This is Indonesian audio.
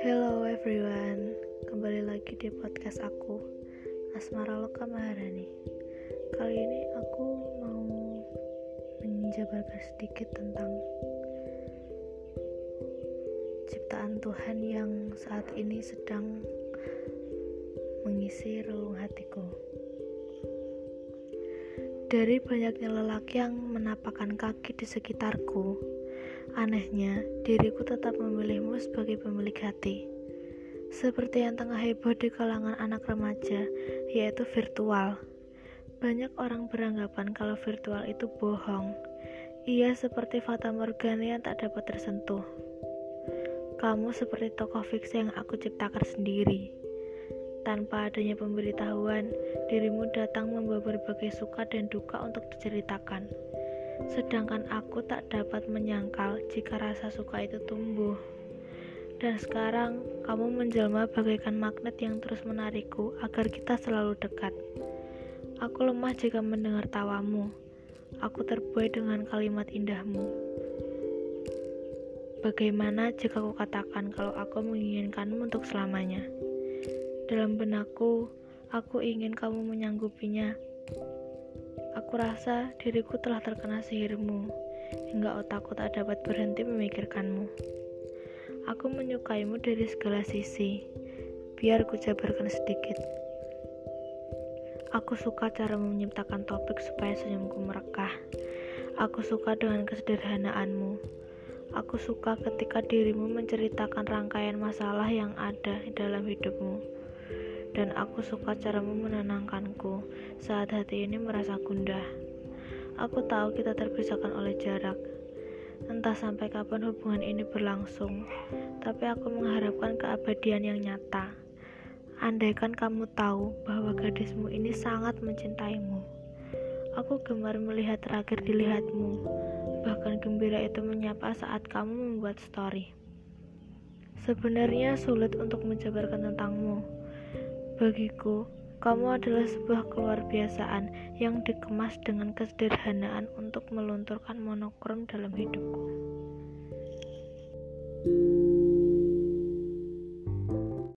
Hello everyone, kembali lagi di podcast aku Asmara Loka Maharani. Kali ini aku mau menjabarkan sedikit tentang Ciptaan Tuhan yang saat ini sedang mengisi relung hatiku Dari banyaknya lelaki yang menapakkan kaki di sekitarku Anehnya, diriku tetap memilihmu sebagai pemilik hati. Seperti yang tengah heboh di kalangan anak remaja, yaitu virtual. Banyak orang beranggapan kalau virtual itu bohong. Ia seperti fata morgana yang tak dapat tersentuh. Kamu seperti tokoh fiksi yang aku ciptakan sendiri. Tanpa adanya pemberitahuan, dirimu datang membawa berbagai suka dan duka untuk diceritakan sedangkan aku tak dapat menyangkal jika rasa suka itu tumbuh. Dan sekarang kamu menjelma bagaikan magnet yang terus menarikku agar kita selalu dekat. Aku lemah jika mendengar tawamu. Aku terbuai dengan kalimat indahmu. Bagaimana jika aku katakan kalau aku menginginkanmu untuk selamanya? Dalam benakku, aku ingin kamu menyanggupinya Aku rasa diriku telah terkena sihirmu, hingga otakku tak dapat berhenti memikirkanmu. Aku menyukaimu dari segala sisi, biar ku jabarkan sedikit. Aku suka cara menyiptakan topik supaya senyumku merekah. Aku suka dengan kesederhanaanmu. Aku suka ketika dirimu menceritakan rangkaian masalah yang ada dalam hidupmu dan aku suka caramu menenangkanku saat hati ini merasa gundah. Aku tahu kita terpisahkan oleh jarak. Entah sampai kapan hubungan ini berlangsung, tapi aku mengharapkan keabadian yang nyata. Andaikan kamu tahu bahwa gadismu ini sangat mencintaimu. Aku gemar melihat terakhir dilihatmu, bahkan gembira itu menyapa saat kamu membuat story. Sebenarnya sulit untuk menjabarkan tentangmu, Bagiku, kamu adalah sebuah keluar biasaan yang dikemas dengan kesederhanaan untuk melunturkan monokrom dalam hidupku.